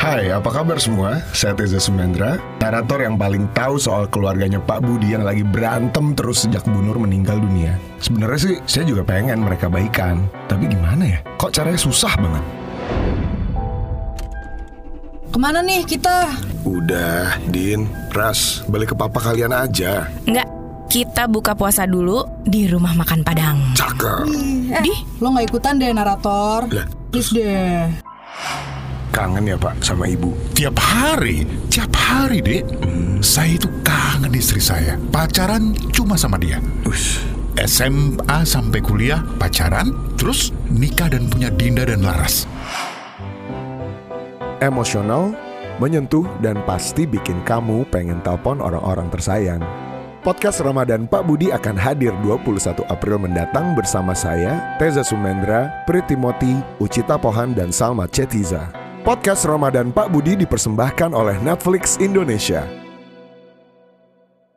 Hai, apa kabar semua? Saya Teza Sumendra, narator yang paling tahu soal keluarganya Pak Budi yang lagi berantem terus sejak Bu Nur meninggal dunia. Sebenarnya sih, saya juga pengen mereka baikan. Tapi gimana ya? Kok caranya susah banget? Ke mana nih kita? Udah, Din, Ras, balik ke papa kalian aja. Enggak, kita buka puasa dulu di rumah makan Padang. Cakep. Eh, Di? lo nggak ikutan deh narator. Lah. Please deh. Kangen ya Pak sama Ibu? Tiap hari, tiap hari dek Saya itu kangen istri saya Pacaran cuma sama dia Ush. SMA sampai kuliah pacaran Terus nikah dan punya Dinda dan Laras emosional, menyentuh, dan pasti bikin kamu pengen telepon orang-orang tersayang. Podcast Ramadan Pak Budi akan hadir 21 April mendatang bersama saya, Teza Sumendra, Priti Moti, Ucita Pohan, dan Salma Cetiza. Podcast Ramadan Pak Budi dipersembahkan oleh Netflix Indonesia.